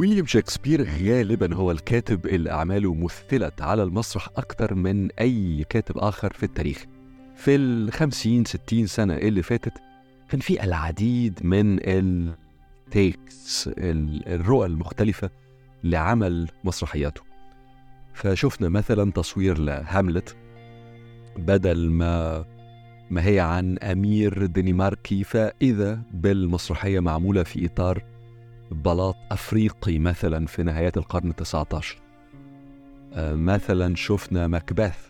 ويليام شكسبير غالبا هو الكاتب اللي أعماله مثلت على المسرح أكتر من أي كاتب آخر في التاريخ. في الخمسين ستين سنة اللي فاتت كان في العديد من التيكس الرؤى المختلفة لعمل مسرحياته. فشفنا مثلا تصوير لهاملت بدل ما ما هي عن أمير دنماركي فإذا بالمسرحية معمولة في إطار بلاط أفريقي مثلا في نهاية القرن التسعة عشر آه، مثلا شفنا مكبث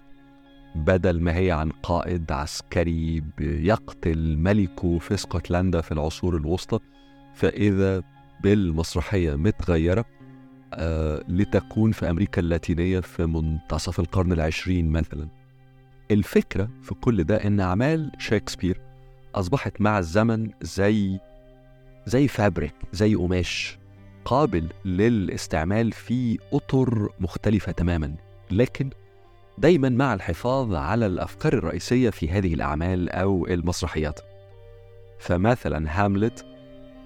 بدل ما هي عن قائد عسكري بيقتل ملكه في اسكتلندا في العصور الوسطى فإذا بالمسرحية متغيرة آه لتكون في أمريكا اللاتينية في منتصف القرن العشرين مثلا. الفكرة في كل ده إن أعمال شكسبير أصبحت مع الزمن زي زي فابريك زي قماش قابل للاستعمال في أطر مختلفة تماما. لكن دايما مع الحفاظ على الأفكار الرئيسية في هذه الأعمال أو المسرحيات. فمثلا هاملت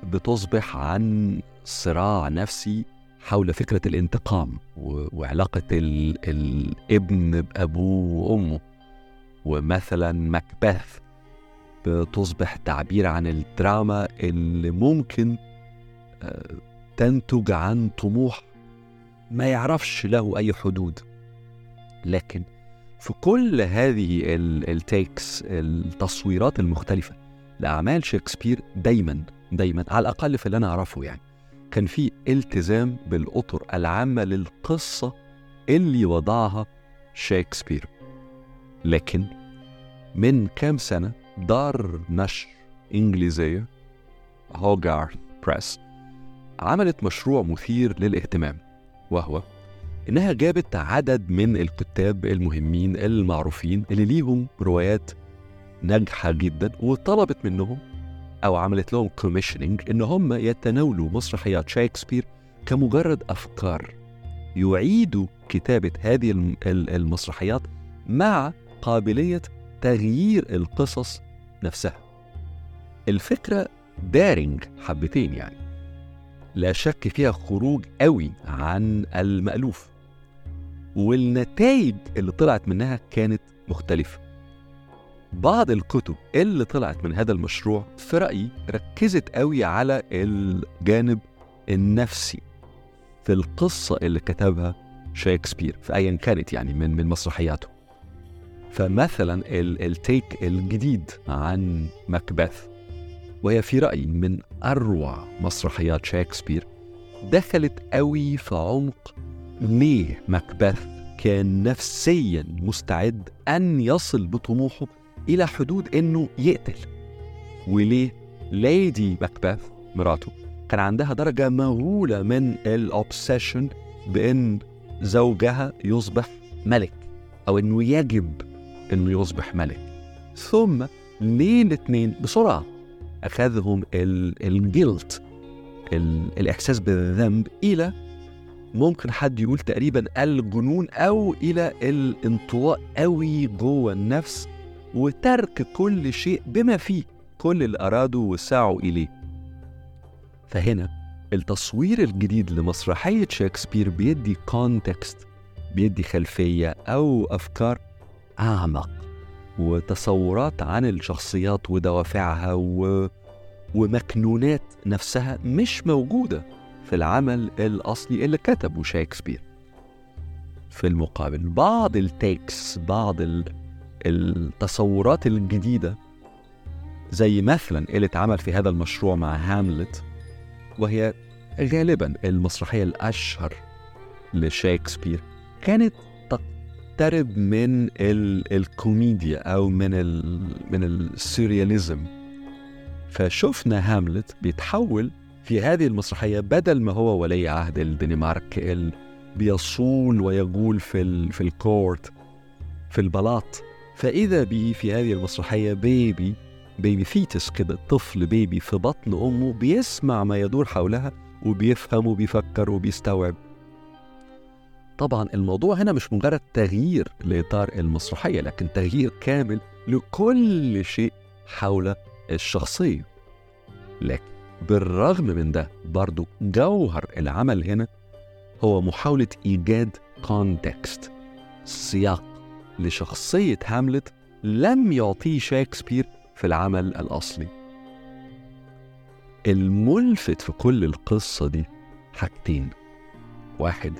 بتصبح عن صراع نفسي حول فكرة الانتقام وعلاقة الابن بأبوه وأمه. ومثلا مكبث بتصبح تعبير عن الدراما اللي ممكن آه، تنتج عن طموح ما يعرفش له أي حدود. لكن في كل هذه التيكس التصويرات المختلفة لأعمال شكسبير دايما دايما على الأقل في اللي أنا أعرفه يعني كان في التزام بالأطر العامة للقصة اللي وضعها شكسبير. لكن من كام سنة دار نشر إنجليزية. هوغارث بريس عملت مشروع مثير للاهتمام وهو إنها جابت عدد من الكتاب المهمين المعروفين اللي ليهم روايات ناجحة جدا وطلبت منهم أو عملت لهم commissioning إن هم يتناولوا مسرحيات شكسبير كمجرد أفكار يعيدوا كتابة هذه المسرحيات مع قابلية تغيير القصص نفسها. الفكرة دارنج حبتين يعني. لا شك فيها خروج قوي عن المألوف. والنتائج اللي طلعت منها كانت مختلفة. بعض الكتب اللي طلعت من هذا المشروع في رأيي ركزت قوي على الجانب النفسي في القصة اللي كتبها شكسبير في أيا كانت يعني من من مسرحياته. فمثلا التيك الجديد عن مكبث وهي في رأيي من أروع مسرحيات شكسبير دخلت قوي في عمق ليه مكبث كان نفسيا مستعد أن يصل بطموحه إلى حدود إنه يقتل. وليه ليدي مكبث مراته كان عندها درجة مهولة من الأوبسيشن بإن زوجها يصبح ملك أو إنه يجب إنه يصبح ملك. ثم ليه الاثنين بسرعة أخذهم الجلت الإحساس بالذنب إلى ممكن حد يقول تقريبا الجنون أو إلى الانطواء قوي جوه النفس وترك كل شيء بما فيه كل اللي أرادوا وسعوا إليه. فهنا التصوير الجديد لمسرحية شكسبير بيدي كونتكست بيدي خلفية أو أفكار أعمق وتصورات عن الشخصيات ودوافعها و... ومكنونات نفسها مش موجودة في العمل الأصلي اللي كتبه شكسبير في المقابل بعض التيكس بعض التصورات الجديدة زي مثلا اللي اتعمل في هذا المشروع مع هاملت وهي غالبا المسرحية الأشهر لشكسبير كانت تقترب من الكوميديا أو من ال من السورياليزم فشفنا هاملت بيتحول في هذه المسرحية بدل ما هو ولي عهد الدنمارك بيصول ويقول في ال في ال court في البلاط. فإذا به في هذه المسرحية baby baby fetus كده طفل baby في بطن أمه بيسمع ما يدور حولها وبيفهم وبيفكر وبيستوعب. طبعا الموضوع هنا مش مجرد تغيير لإطار المسرحية لكن تغيير كامل لكل شيء حول الشخصية. لكن بالرغم من ده برضو جوهر العمل هنا هو محاولة إيجاد كونتكست سياق لشخصية هاملت لم يعطيه شكسبير في العمل الأصلي. الملفت في كل القصة دي حاجتين. واحد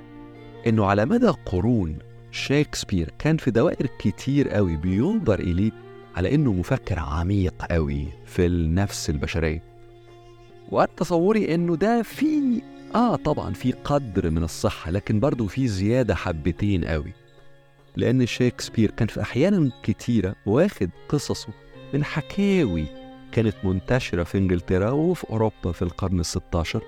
إنه على مدى قرون شكسبير كان في دوائر كتير قوي بينظر إليه على إنه مفكر عميق قوي في النفس البشرية. وأنا تصوري إنه ده في آه طبعا في قدر من الصحة لكن برضه في زيادة حبتين قوي. لأن شكسبير كان في أحيانا كتيرة واخد قصصه من حكاوي كانت منتشرة في إنجلترا وفي أوروبا في القرن الستاشر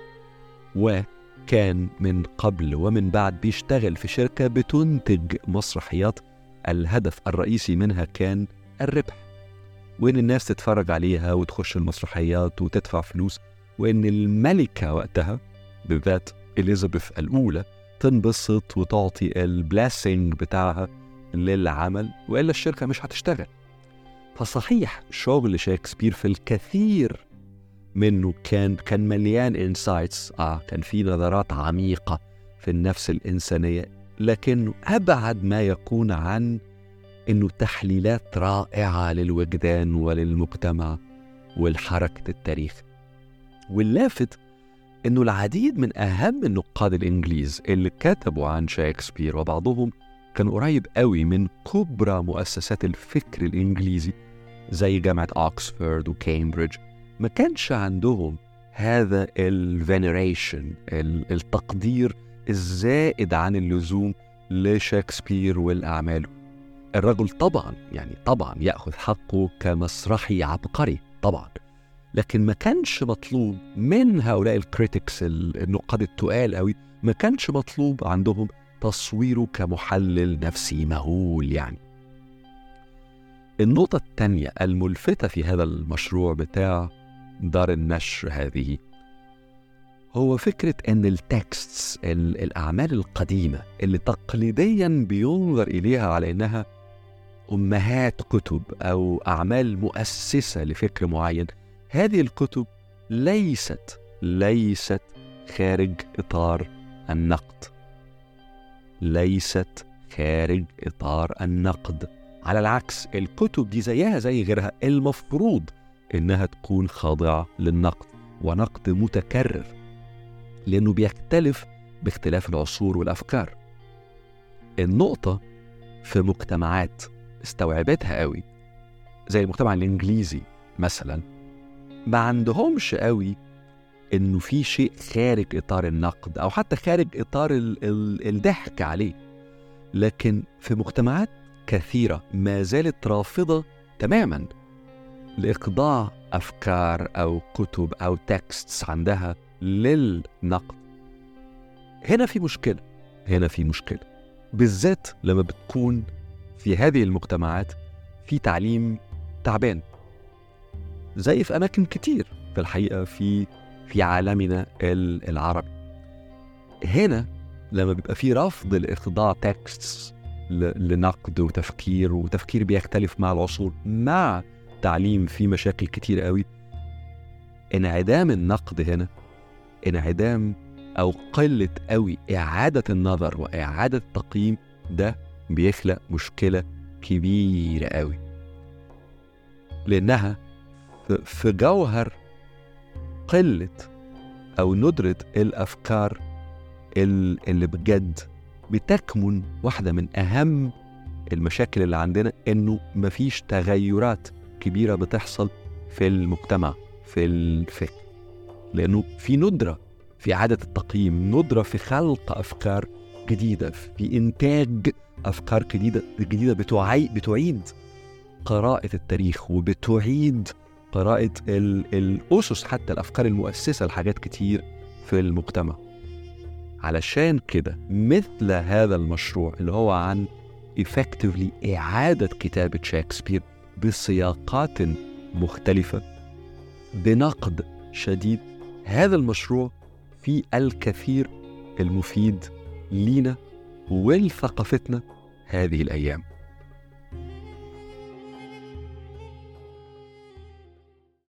وكان من قبل ومن بعد بيشتغل في شركة بتنتج مسرحيات. الهدف الرئيسي منها كان الربح وإن الناس تتفرج عليها وتخش المسرحيات وتدفع فلوس وإن الملكة وقتها بالذات إليزابيث الأولى تنبسط وتعطي ال blessing بتاعها للعمل وإلا الشركة مش هتشتغل. فصحيح شغل شكسبير في الكثير منه كان كان مليان insights آه كان في نظرات عميقة في النفس الإنسانية. لكنه أبعد ما يكون عن إنه تحليلات رائعة للوجدان وللمجتمع والحركة التاريخ. واللافت إنه العديد من أهم النقاد الإنجليز اللي كتبوا عن شكسبير وبعضهم كان قريب قوي من كبرى مؤسسات الفكر الإنجليزي زي جامعة اوكسفورد وكامبريدج. ما كانش عندهم هذا ال veneration التقدير الزائد عن اللزوم لشكسبير والأعماله الرجل طبعا يعني طبعا يأخذ حقه كمسرحي عبقري طبعا. لكن ما كانش مطلوب من هؤلاء ال critics النقاد التقال قوي ما كانش مطلوب عندهم تصويره كمحلل نفسي مهول يعني. النقطة الثانية الملفتة في هذا المشروع بتاع دار النشر هذه. هو فكرة أن التكستس الأعمال القديمة اللي تقليديا بينظر إليها على أنها أمهات كتب أو أعمال مؤسسة لفكر معين هذه الكتب ليست ليست خارج إطار النقد. ليست خارج إطار النقد. على العكس الكتب دي زيها زي غيرها. المفروض إنها تكون خاضعة للنقد ونقد متكرر لأنه بيختلف باختلاف العصور والأفكار. النقطة في مجتمعات استوعبتها قوي زي المجتمع الإنجليزي مثلا ما عندهمش قوي إنه في شيء خارج إطار النقد أو حتى خارج إطار ال ال الضحك عليه. لكن في مجتمعات كثيرة ما زالت رافضة تماما لإخضاع أفكار أو كتب أو تكستس عندها للنقد. هنا في مشكلة هنا في مشكلة. بالذات لما بتكون في هذه المجتمعات في تعليم تعبان. زي في أماكن كتير في الحقيقة في في عالمنا العربي. هنا لما بيبقى في رفض لإخضاع تكستس لنقد وتفكير وتفكير بيختلف مع العصور مع تعليم فيه مشاكل كتير قوي. انعدام النقد هنا انعدام أو قلة قوي إعادة النظر وإعادة التقييم ده بيخلق مشكلة كبيرة قوي. لأنها في جوهر قلة أو ندرة الأفكار اللي بجد بتكمن واحدة من أهم المشاكل اللي عندنا إنه مفيش تغيرات. كبيرة بتحصل في المجتمع في الفكر لأنه في ندرة في اعاده التقييم ندرة في خلق أفكار جديدة في إنتاج أفكار جديدة جديدة بتعي بتعيد قراءة التاريخ وبتعيد قراءة الأسس حتى الأفكار المؤسسة لحاجات كتير في المجتمع. علشان كده مثل هذا المشروع اللي هو عن effectively إعادة كتابة شكسبير بسياقات مختلفة. بنقد شديد هذا المشروع فيه الكثير المفيد لينا ولثقافتنا هذه الأيام.